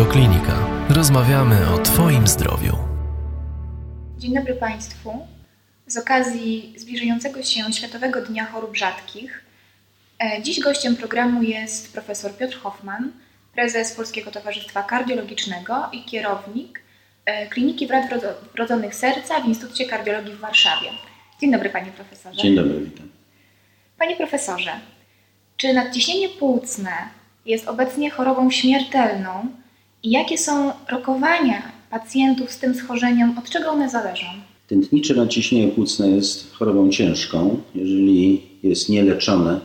Radioklinika. Rozmawiamy o Twoim zdrowiu. Dzień dobry Państwu. Z okazji zbliżającego się Światowego Dnia Chorób Rzadkich, e, dziś gościem programu jest profesor Piotr Hoffman, prezes Polskiego Towarzystwa Kardiologicznego i kierownik e, Kliniki Wad Wrodzonych Serca w Instytucie Kardiologii w Warszawie. Dzień dobry Panie Profesorze. Dzień dobry, witam. Panie Profesorze, czy nadciśnienie płucne jest obecnie chorobą śmiertelną i jakie są rokowania pacjentów z tym schorzeniem, od czego one zależą? Tętnicze nadciśnienie płucne jest chorobą ciężką. Jeżeli jest nieleczone,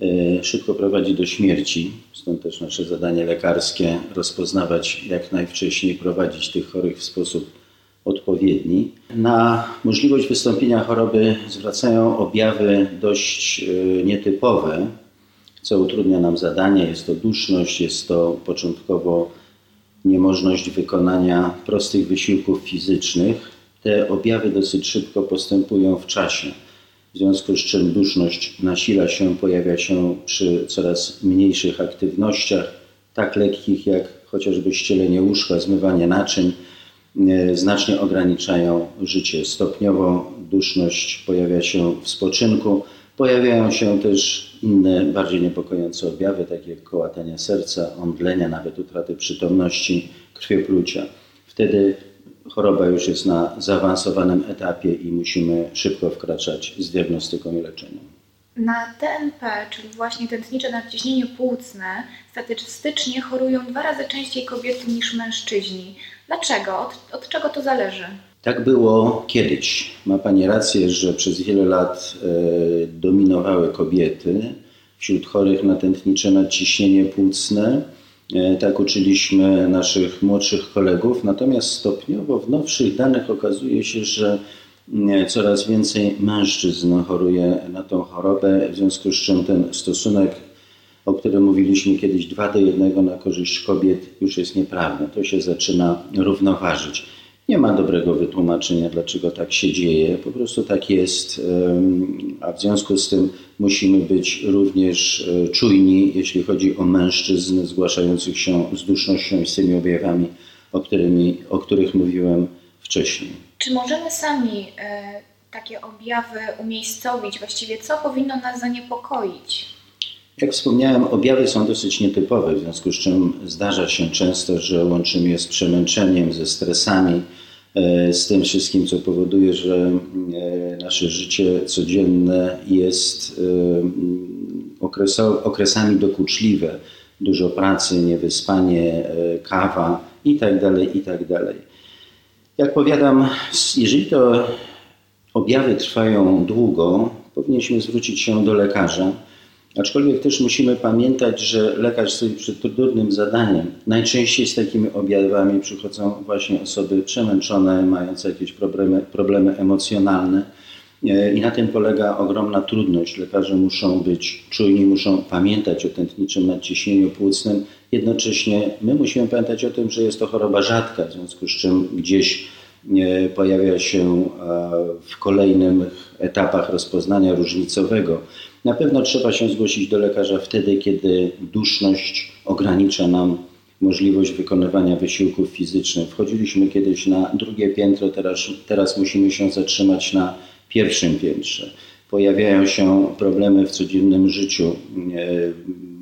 e, szybko prowadzi do śmierci. Stąd też nasze zadanie lekarskie rozpoznawać jak najwcześniej, prowadzić tych chorych w sposób odpowiedni. Na możliwość wystąpienia choroby zwracają objawy dość e, nietypowe, co utrudnia nam zadanie. Jest to duszność, jest to początkowo niemożność wykonania prostych wysiłków fizycznych. Te objawy dosyć szybko postępują w czasie, w związku z czym duszność nasila się, pojawia się przy coraz mniejszych aktywnościach, tak lekkich jak chociażby ścielenie łóżka, zmywanie naczyń, e, znacznie ograniczają życie. Stopniowo duszność pojawia się w spoczynku. Pojawiają się też inne, bardziej niepokojące objawy, takie jak kołatania serca, omdlenia, nawet utraty przytomności, krwioplucia. Wtedy choroba już jest na zaawansowanym etapie i musimy szybko wkraczać z diagnostyką i leczeniem. Na TNP, czyli właśnie tętnicze nadciśnienie płucne, statystycznie chorują dwa razy częściej kobiety niż mężczyźni. Dlaczego? Od, od czego to zależy? Tak było kiedyś. Ma Pani rację, że przez wiele lat e, dominowały kobiety wśród chorych na tętnicze nadciśnienie płucne. E, tak uczyliśmy naszych młodszych kolegów, natomiast stopniowo w nowszych danych okazuje się, że mm, coraz więcej mężczyzn choruje na tą chorobę, w związku z czym ten stosunek, o którym mówiliśmy kiedyś 2 do 1 na korzyść kobiet, już jest nieprawny. To się zaczyna równoważyć. Nie ma dobrego wytłumaczenia, dlaczego tak się dzieje. Po prostu tak jest, a w związku z tym musimy być również e, czujni, jeśli chodzi o mężczyzn zgłaszających się z dusznością i z tymi objawami, o, którymi, o których mówiłem wcześniej. Czy możemy sami e, takie objawy umiejscowić? Właściwie co powinno nas zaniepokoić? Jak wspomniałem, objawy są dosyć nietypowe, w związku z czym zdarza się często, że łączymy je z przemęczeniem, ze stresami, e, z tym wszystkim, co powoduje, że e, nasze życie codzienne jest e, okresami dokuczliwe. Dużo pracy, niewyspanie, kawa itd., tak itd. Tak Jak powiadam, jeżeli to objawy trwają długo, powinniśmy zwrócić się do lekarza Aczkolwiek też musimy pamiętać, że lekarz stoi przed trudnym zadaniem. Najczęściej z takimi objawami przychodzą właśnie osoby przemęczone, mające jakieś problemy, problemy emocjonalne. E, I na tym polega ogromna trudność. Lekarze muszą być czujni, muszą pamiętać o tętniczym nadciśnieniu płucnym. Jednocześnie my musimy pamiętać o tym, że jest to choroba rzadka, w związku z czym gdzieś e, pojawia się e, w kolejnych etapach rozpoznania różnicowego. Na pewno trzeba się zgłosić do lekarza wtedy, kiedy duszność ogranicza nam możliwość wykonywania wysiłków fizycznych. Wchodziliśmy kiedyś na drugie piętro, teraz, teraz musimy się zatrzymać na pierwszym piętrze. Pojawiają się problemy w codziennym życiu.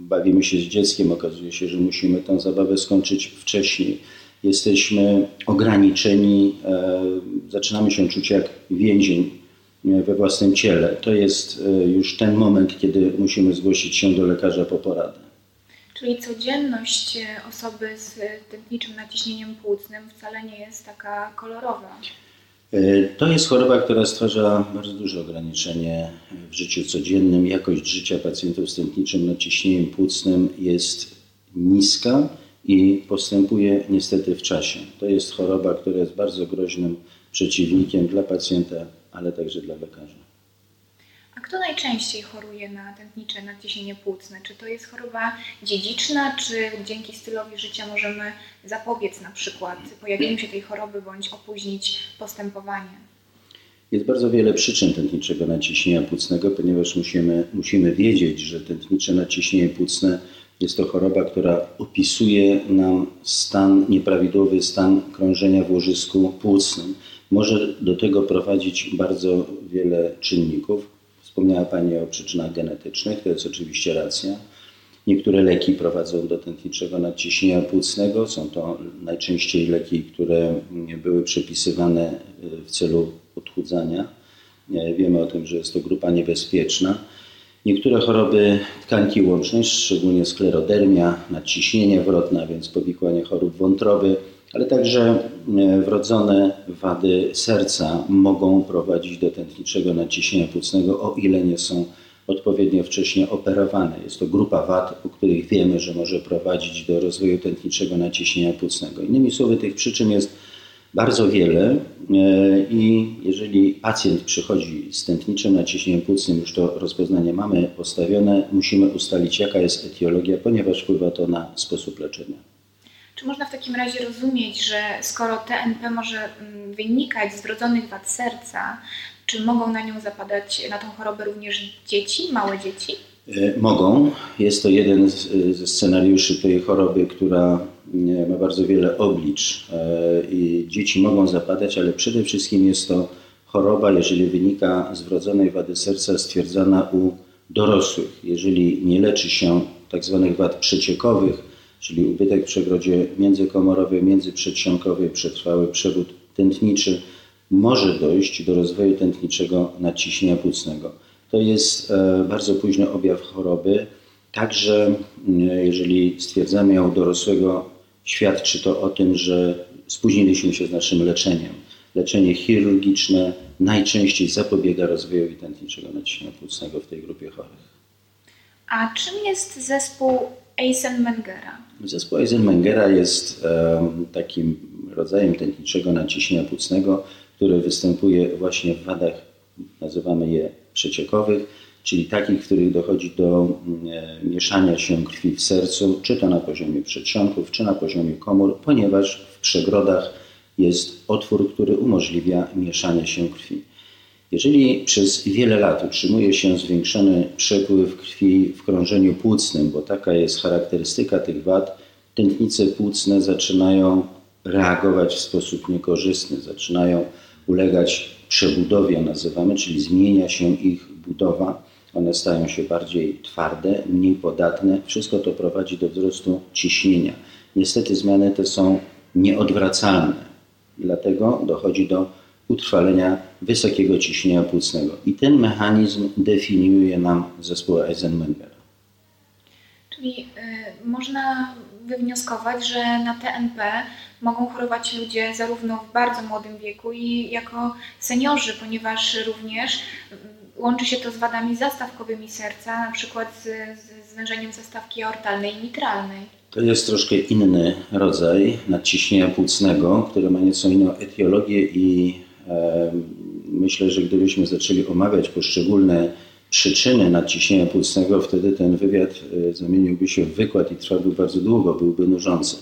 Bawimy się z dzieckiem, okazuje się, że musimy tę zabawę skończyć wcześniej. Jesteśmy ograniczeni, e, zaczynamy się czuć jak więzień we własnym ciele. To jest e, już ten moment, kiedy musimy zgłosić się do lekarza po poradę. Czyli codzienność e, osoby z tętniczym naciśnieniem płucnym wcale nie jest taka kolorowa. E, to jest choroba, która stwarza bardzo duże ograniczenie w życiu codziennym. Jakość życia pacjentów z tętniczym naciśnieniem płucnym jest niska i postępuje niestety w czasie. To jest choroba, która jest bardzo groźnym przeciwnikiem dla pacjenta ale także dla lekarza. A kto najczęściej choruje na tętnicze nadciśnienie płucne? Czy to jest choroba dziedziczna, czy dzięki stylowi życia możemy zapobiec na przykład pojawieniu się tej choroby bądź opóźnić postępowanie? Jest bardzo wiele przyczyn tętniczego nadciśnienia płucnego, ponieważ musimy, musimy wiedzieć, że tętnicze nadciśnienie płucne Jest to choroba, która opisuje nam stan, nieprawidłowy stan krążenia w łożysku płucnym. Może do tego prowadzić bardzo wiele czynników. Wspomniała Pani o przyczynach genetycznych, to jest oczywiście racja. Niektóre leki prowadzą do tętniczego nadciśnienia płucnego. Są to najczęściej leki, które były przepisywane w celu odchudzania. Wiemy o tym, że jest to grupa niebezpieczna. Niektóre choroby tkanki łącznej, szczególnie sklerodermia, nadciśnienie wrotne, a więc powikłanie chorób wątroby, ale także e, wrodzone wady serca mogą prowadzić do tętniczego nadciśnienia płucnego, o ile nie są odpowiednio wcześnie operowane. Jest to grupa wad, o których wiemy, że może prowadzić do rozwoju tętniczego nadciśnienia płucnego. Innymi słowy, tych przyczyn jest bardzo wiele e, i jeżeli pacjent przychodzi z tętniczym naciśnieniem płucnym, już to rozpoznanie mamy postawione, musimy ustalić jaka jest etiologia, ponieważ wpływa to na sposób leczenia. Czy można w takim razie rozumieć, że skoro TNP może mm, wynikać z wrodzonych wad serca, czy mogą na nią zapadać, na tą chorobę również dzieci, małe dzieci? E, mogą. Jest to jeden ze scenariuszy tej choroby, która ma bardzo wiele oblicz e, i dzieci mogą zapadać, ale przede wszystkim jest to choroba, jeżeli wynika z wrodzonej wady serca, stwierdzana u dorosłych. Jeżeli nie leczy się tzw. Tak wad przeciekowych, czyli ubytek w przegrodzie międzykomorowej, międzyprzedsionkowej, przetrwały przewód tętniczy, może dojść do rozwoju tętniczego naciśnienia płucnego. To jest e, bardzo późny objaw choroby. Także jeżeli stwierdzamy ją dorosłego, świadczy to o tym, że spóźniliśmy się z naszym leczeniem. Leczenie chirurgiczne najczęściej zapobiega rozwojowi tętniczego naciśnienia płucnego w tej grupie chorych. A czym jest zespół Eisenmengera? Zespół Eisenmengera jest um, takim rodzajem tętniczego naciśnienia płucnego, który występuje właśnie w wadach, nazywamy je przeciekowych, czyli takich, w których dochodzi do mm, e, mieszania się krwi w sercu, czy to na poziomie przedsionków, czy na poziomie komór, ponieważ w przegrodach jest otwór, który umożliwia mieszanie się krwi. Jeżeli przez wiele lat utrzymuje się zwiększony przepływ krwi w krążeniu płucnym, bo taka jest charakterystyka tych wad, tętnice płucne zaczynają reagować w sposób niekorzystny, zaczynają ulegać przebudowie, nazywamy, czyli zmienia się ich budowa. One stają się bardziej twarde, mniej podatne. Wszystko to prowadzi do wzrostu ciśnienia. Niestety zmiany te są nieodwracalne. Dlatego dochodzi do utrwalenia wysokiego ciśnienia płucnego. I ten mechanizm definiuje nam zespół Eisenmengera. Czyli y, można wywnioskować, że na TNP mogą chorować ludzie zarówno w bardzo młodym wieku i jako seniorzy, ponieważ również łączy się to z wadami zastawkowymi serca, na przykład z, z zwężeniem zastawki aortalnej i mitralnej. To jest troszkę inny rodzaj nadciśnienia płucnego, które ma nieco inną etiologię i myślę, że gdybyśmy zaczęli omawiać poszczególne przyczyny nadciśnienia płucnego, wtedy ten wywiad e, zamieniłby się w wykład i trwałby bardzo długo, byłby nużący.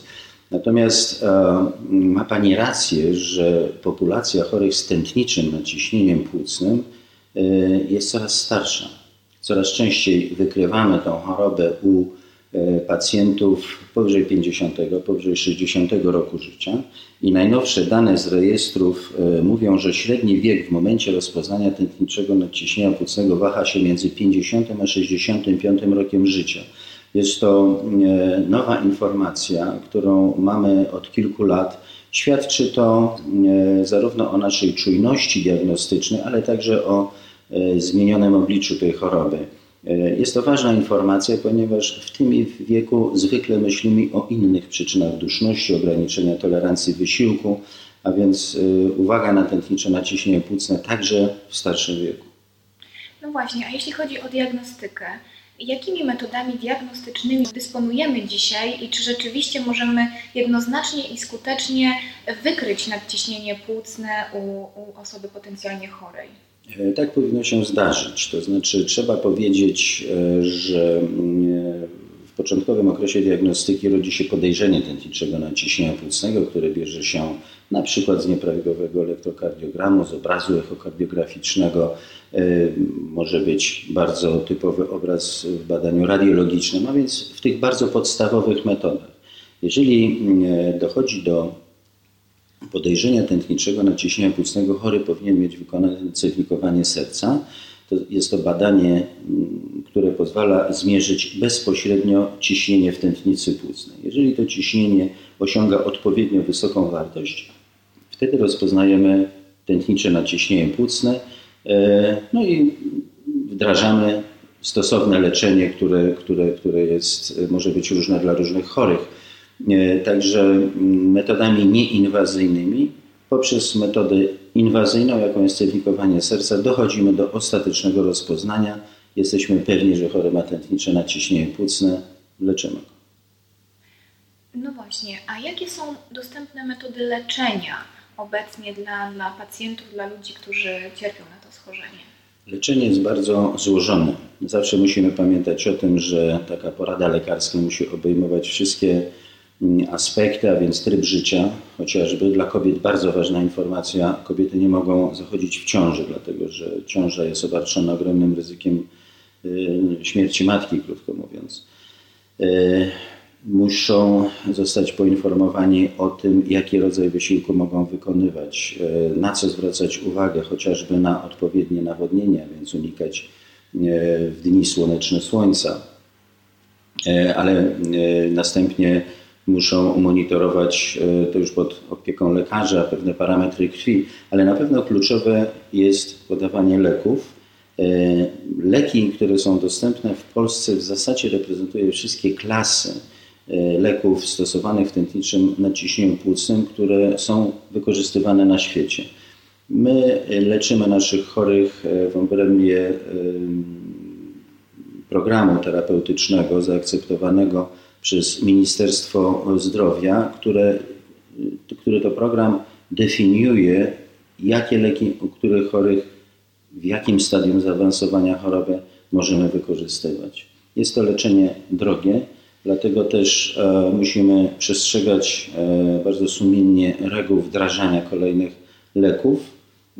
Natomiast e, ma Pani rację, że populacja chorych z tętniczym nadciśnieniem płucnym Y, jest coraz starsza. Coraz częściej wykrywamy tą chorobę u pacjentów powyżej 50, powyżej 60 roku życia i najnowsze dane z rejestrów y, mówią, że średni wiek w momencie rozpoznania tętniczego nadciśnienia płucnego waha się między 50 a 65 rokiem życia. Jest to nowa informacja, którą mamy od kilku lat. Świadczy to zarówno o naszej czujności diagnostycznej, ale także o E, zmienionym obliczu tej choroby. E, jest to ważna informacja, ponieważ w tym wieku zwykle myślimy o innych przyczynach duszności, ograniczenia tolerancji wysiłku, a więc e, uwaga na tętnicze naciśnienie płucne także w starszym wieku. No właśnie, a jeśli chodzi o diagnostykę, jakimi metodami diagnostycznymi dysponujemy dzisiaj i czy rzeczywiście możemy jednoznacznie i skutecznie wykryć nadciśnienie płucne u, u osoby potencjalnie chorej? E, tak powinno się zdarzyć. To znaczy, trzeba powiedzieć, e, że mm, w początkowym okresie diagnostyki rodzi się podejrzenie tętniczego naciśnienia płucnego, które bierze się na przykład z nieprawidłowego elektrokardiogramu, z obrazu echokardiograficznego. Może być bardzo typowy obraz w badaniu radiologicznym, a więc w tych bardzo podstawowych metodach. Jeżeli dochodzi do podejrzenia tętniczego naciśnienia płucnego, chory powinien mieć wykonane cewlikowanie serca. To jest to badanie, mm, które pozwala zmierzyć bezpośrednio ciśnienie w tętnicy płucnej. Jeżeli to ciśnienie osiąga odpowiednio wysoką wartość, wtedy rozpoznajemy tętnicze naciśnienie płucne, e, no i wdrażamy stosowne leczenie, które, które, które jest, może być różne dla różnych chorych. E, także mm, metodami nieinwazyjnymi poprzez metodę inwazyjną, jaką jest cewlikowanie serca, dochodzimy do ostatecznego rozpoznania. Jesteśmy pewni, że chory ma tętnicze naciśnienie płucne, leczymy go. No właśnie, a jakie są dostępne metody leczenia obecnie dla, dla pacjentów, dla ludzi, którzy cierpią na to schorzenie? Leczenie jest bardzo złożone. Zawsze musimy pamiętać o tym, że taka porada lekarska musi obejmować wszystkie aspekty, a więc tryb życia, chociażby dla kobiet bardzo ważna informacja, kobiety nie mogą zachodzić w ciąży, dlatego że ciąża jest obarczona ogromnym ryzykiem y, śmierci matki, krótko mówiąc. Y, muszą zostać poinformowani o tym, jaki rodzaj wysiłku mogą wykonywać, y, na co zwracać uwagę, chociażby na odpowiednie nawodnienie, więc unikać w dni słoneczne słońca, ale następnie muszą monitorować e, to już pod opieką lekarza pewne parametry krwi, ale na pewno kluczowe jest podawanie leków. E, leki, które są dostępne w Polsce w zasadzie reprezentują wszystkie klasy e, leków stosowanych w tętniczym naciśnieniu płucnym, które są wykorzystywane na świecie. My leczymy naszych chorych w obrębie programu terapeutycznego zaakceptowanego przez Ministerstwo Zdrowia, które, który to program definiuje, jakie leki u których chorych, w jakim stadium zaawansowania choroby możemy wykorzystywać. Jest to leczenie drogie, dlatego też e, musimy przestrzegać e, bardzo sumiennie reguł wdrażania kolejnych leków.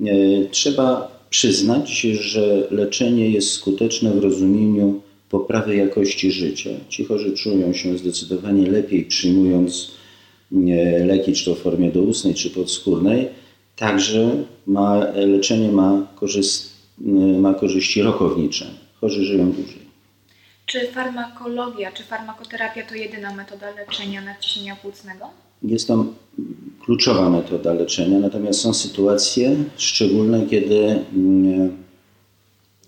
E, trzeba przyznać, że leczenie jest skuteczne w rozumieniu poprawy jakości życia. Ci chorzy czują się zdecydowanie lepiej przyjmując leki, czy to w formie doustnej, czy podskórnej. Także ma, leczenie ma, korzyst, ma korzyści rokownicze. Chorzy żyją dłużej. Czy farmakologia, czy farmakoterapia to jedyna metoda leczenia nadciśnienia płucnego? Jest to kluczowa metoda leczenia, natomiast są sytuacje szczególne, kiedy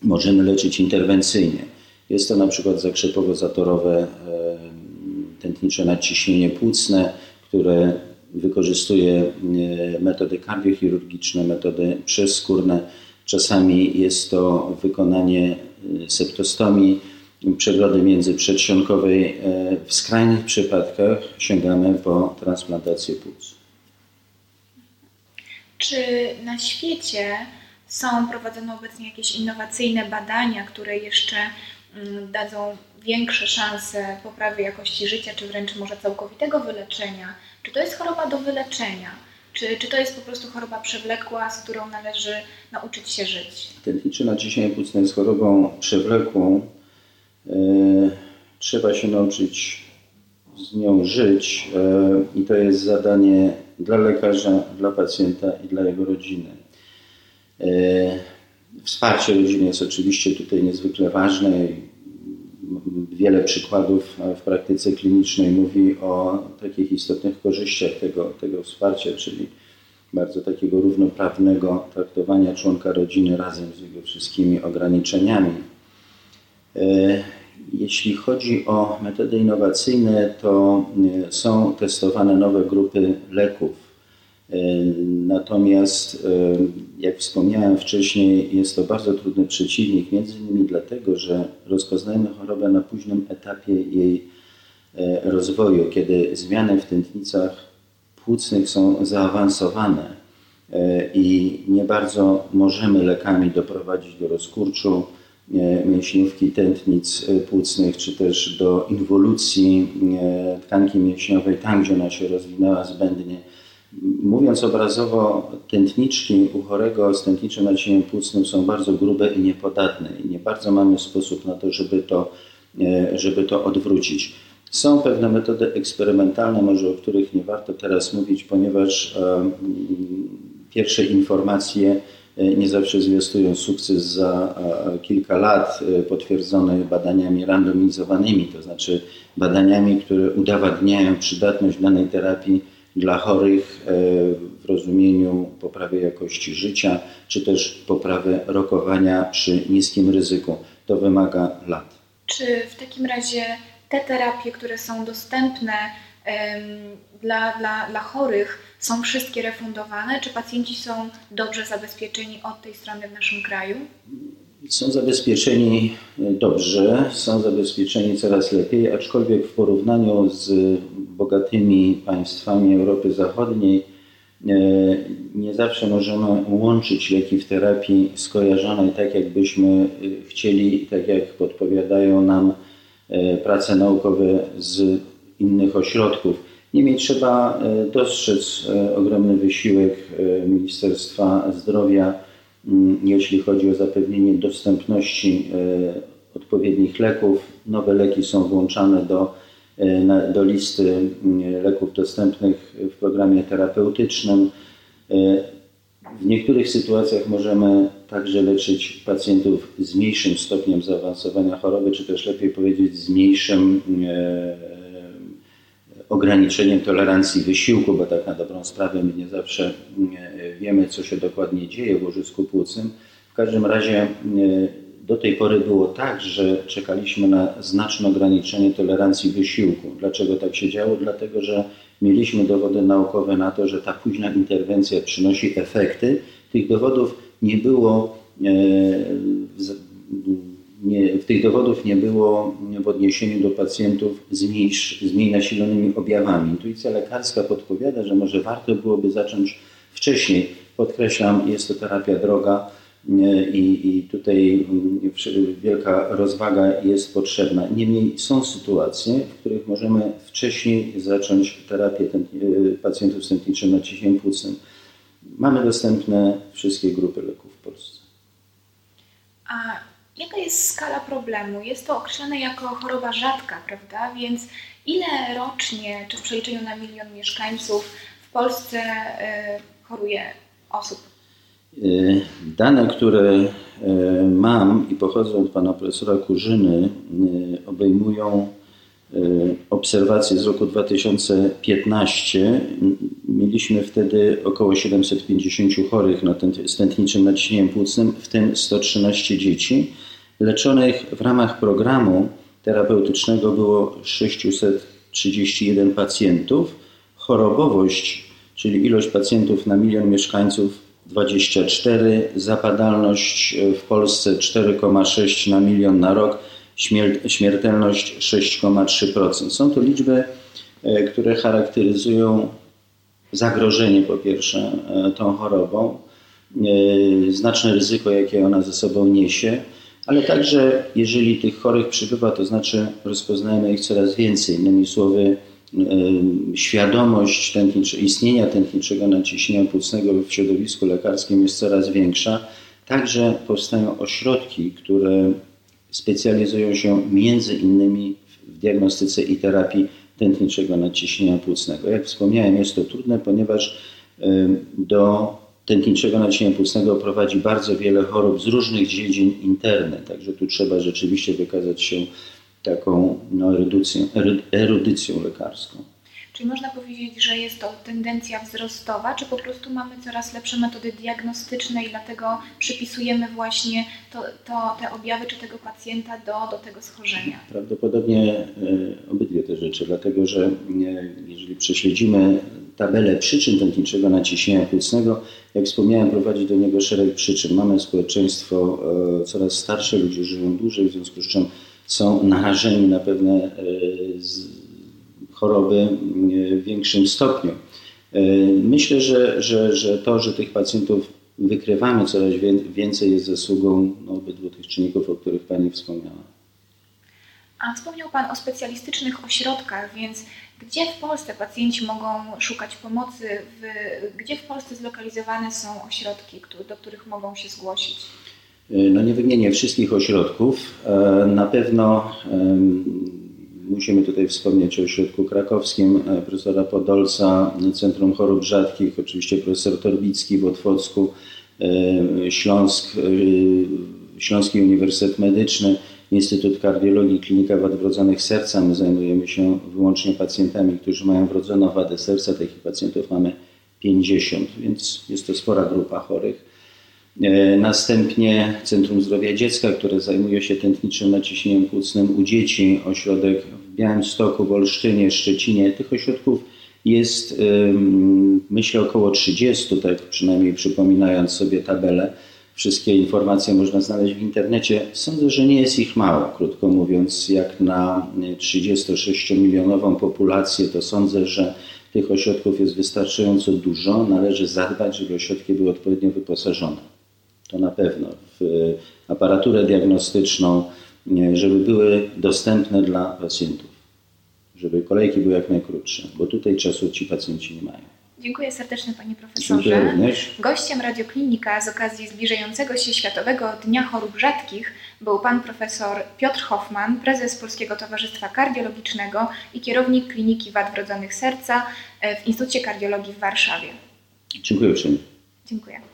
możemy leczyć interwencyjnie. Jest to na przykład zakrzepowo-zatorowe tętnicze nadciśnienie płucne, które wykorzystuje e, metody kardiochirurgiczne, metody przeskórne. Czasami jest to wykonanie e, septostomii, przegrody międzyprzedsionkowej. E, w skrajnych przypadkach sięgamy po transplantację płuc. Czy na świecie są prowadzone obecnie jakieś innowacyjne badania, które jeszcze dadzą większe szanse poprawy jakości życia, czy wręcz może całkowitego wyleczenia? Czy to jest choroba do wyleczenia? Czy, czy to jest po prostu choroba przewlekła, z którą należy nauczyć się żyć? Tętniczy naciśnienie płucne jest chorobą przewlekłą. E, trzeba się nauczyć z nią żyć e, i to jest zadanie dla lekarza, dla pacjenta i dla jego rodziny. E, Wsparcie rodziny jest oczywiście tutaj niezwykle ważne. Wiele przykładów w praktyce klinicznej mówi o takich istotnych korzyściach tego, tego wsparcia, czyli bardzo takiego równoprawnego traktowania członka rodziny razem z jego wszystkimi ograniczeniami. E, jeśli chodzi o metody innowacyjne, to e, są testowane nowe grupy leków E, natomiast, jak wspomniałem wcześniej, jest to bardzo trudny przeciwnik, między innymi dlatego, że rozpoznajemy chorobę na późnym etapie jej e, rozwoju, kiedy zmiany w tętnicach płucnych są zaawansowane i nie bardzo możemy lekami doprowadzić do rozkurczu, mięśniówki tętnic płucnych, czy też do inwolucji tkanki mięśniowej tam, gdzie ona się rozwinęła zbędnie. Mówiąc obrazowo, tętniczki u chorego z tętniczym naciśnieniem płucnym są bardzo grube i niepodatne i nie bardzo mamy sposób na to, żeby to, żeby to odwrócić. Są pewne metody eksperymentalne, może o których nie warto teraz mówić, ponieważ pierwsze informacje e, nie zawsze zwiastują sukces za kilka lat, e, potwierdzone badaniami randomizowanymi, to znaczy badaniami, które udowadniają przydatność danej terapii dla chorych e, w rozumieniu poprawy jakości życia, czy też poprawy rokowania przy niskim ryzyku. To wymaga lat. Czy w takim razie te terapie, które są dostępne dla, dla, dla chorych, są wszystkie refundowane? Czy pacjenci są dobrze zabezpieczeni od tej strony w naszym kraju? Są zabezpieczeni dobrze, są zabezpieczeni coraz lepiej, aczkolwiek w porównaniu z bogatymi państwami Europy Zachodniej e, nie zawsze możemy łączyć leki w terapii skojarzonej tak, jakbyśmy e, chcieli, tak jak podpowiadają nam e, prace naukowe z innych ośrodków. Niemniej trzeba dostrzec ogromny wysiłek Ministerstwa Zdrowia, jeśli chodzi o zapewnienie dostępności odpowiednich leków. Nowe leki są włączane do E, do listy mm, leków dostępnych w programie terapeutycznym. E, w niektórych sytuacjach możemy także leczyć pacjentów z mniejszym stopniem zaawansowania choroby, czy też lepiej powiedzieć z mniejszym e, ograniczeniem tolerancji wysiłku, bo tak na dobrą sprawę my nie zawsze wiemy, co się dokładnie dzieje w łożysku płucnym. W każdym razie do tej pory było tak, że czekaliśmy na znaczne ograniczenie tolerancji wysiłku. Dlaczego tak się działo? Dlatego, że mieliśmy dowody naukowe na to, że ta późna interwencja przynosi efekty. Tych dowodów nie było, e, nie, tych dowodów nie było w odniesieniu do pacjentów z mniej, z mniej nasilonymi objawami. Intuicja lekarska podpowiada, że może warto byłoby zacząć wcześniej. Podkreślam, jest to terapia droga i, i tutaj mm, wielka rozwaga jest potrzebna. Niemniej są sytuacje, w których możemy wcześniej zacząć terapię y, pacjentów z tętniczym naciśnieniem płucnym. Mamy dostępne wszystkie grupy leków w Polsce. A jaka jest skala problemu? Jest to określane jako choroba rzadka, prawda? Więc ile rocznie, czy w przeliczeniu na milion mieszkańców w Polsce y, choruje osób E, dane, które e, mam i pochodzą od pana profesora Kurzyny, obejmują obserwacje z roku 2015. Mieliśmy wtedy około 750 chorych na stętniczym naciśnieniem płucnym, w tym 113 dzieci. Leczonych w ramach programu terapeutycznego było 631 pacjentów. Chorobowość, czyli ilość pacjentów na milion mieszkańców 24, zapadalność w Polsce 4,6 na milion na rok, śmiertelność 6,3%. Są to liczby, e, które charakteryzują zagrożenie po pierwsze e, tą chorobą, e, znaczne ryzyko, jakie ona ze sobą niesie, ale także jeżeli tych chorych przybywa, to znaczy rozpoznajemy ich coraz więcej. Innymi słowy, świadomość tętnicze, istnienia tętniczego naciśnienia płucnego w środowisku lekarskim jest coraz większa. Także powstają ośrodki, które specjalizują się między innymi w diagnostyce i terapii tętniczego naciśnienia płucnego. Jak wspomniałem, jest to trudne, ponieważ do tętniczego naciśnienia płucnego prowadzi bardzo wiele chorób z różnych dziedzin interne, także tu trzeba rzeczywiście wykazać się taką no, erudycją, erudycją lekarską. Czyli można powiedzieć, że jest to tendencja wzrostowa, czy po prostu mamy coraz lepsze metody diagnostyczne i dlatego przypisujemy właśnie to, to, te objawy czy tego pacjenta do, do tego schorzenia? Prawdopodobnie e, obydwie te rzeczy, dlatego że e, jeżeli prześledzimy tabelę przyczyn tętniczego naciśnienia płucnego, jak wspomniałem, prowadzi do niego szereg przyczyn. Mamy społeczeństwo e, coraz starsze, ludzie żyją dłużej, w związku z czym są narażeni na pewne e, choroby e, w większym stopniu. E, myślę, że, że, że to, że tych pacjentów wykrywamy coraz więcej jest zasługą no, obydwu tych czynników, o których Pani wspomniała. A wspomniał Pan o specjalistycznych ośrodkach, więc gdzie w Polsce pacjenci mogą szukać pomocy? W, gdzie w Polsce zlokalizowane są ośrodki, do których mogą się zgłosić? No nie wymienię wszystkich ośrodków. E, na pewno musimy tutaj wspomnieć o ośrodku krakowskim e, profesora Podolca, Centrum Chorób Rzadkich, oczywiście profesor Torbicki w Otwocku, e, Śląsk, Śląski Uniwersytet Medyczny, Instytut Kardiologii, Klinika Wad Wrodzonych Serca. My zajmujemy się wyłącznie pacjentami, którzy mają wrodzoną wadę serca. Takich pacjentów mamy 50, więc jest to spora grupa chorych. E, następnie Centrum Zdrowia Dziecka, które zajmuje się tętniczym naciśnieniem płucnym u dzieci, ośrodek w Białymstoku, w Olsztynie, Szczecinie. Tych ośrodków jest myślę około 30, tak przynajmniej przypominając sobie tabelę. Wszystkie informacje można znaleźć w internecie. Sądzę, że nie jest ich mało. Krótko mówiąc, jak na 36-milionową populację, to sądzę, że tych ośrodków jest wystarczająco dużo. Należy zadbać, żeby ośrodki były odpowiednio wyposażone. To na pewno. W aparaturę diagnostyczną, żeby były dostępne dla pacjentów. Żeby kolejki były jak najkrótsze, bo tutaj czasu ci pacjenci nie mają. Dziękuję serdecznie Panie Profesorze. Dziękuję również. Gościem Radioklinika z okazji zbliżającego się Światowego Dnia Chorób Rzadkich był Pan Profesor Piotr Hoffman, prezes Polskiego Towarzystwa Kardiologicznego i kierownik Kliniki Wad Wrodzonych Serca e, w Instytucie Kardiologii w Warszawie. Dziękuję uprzejmie. Dziękuję.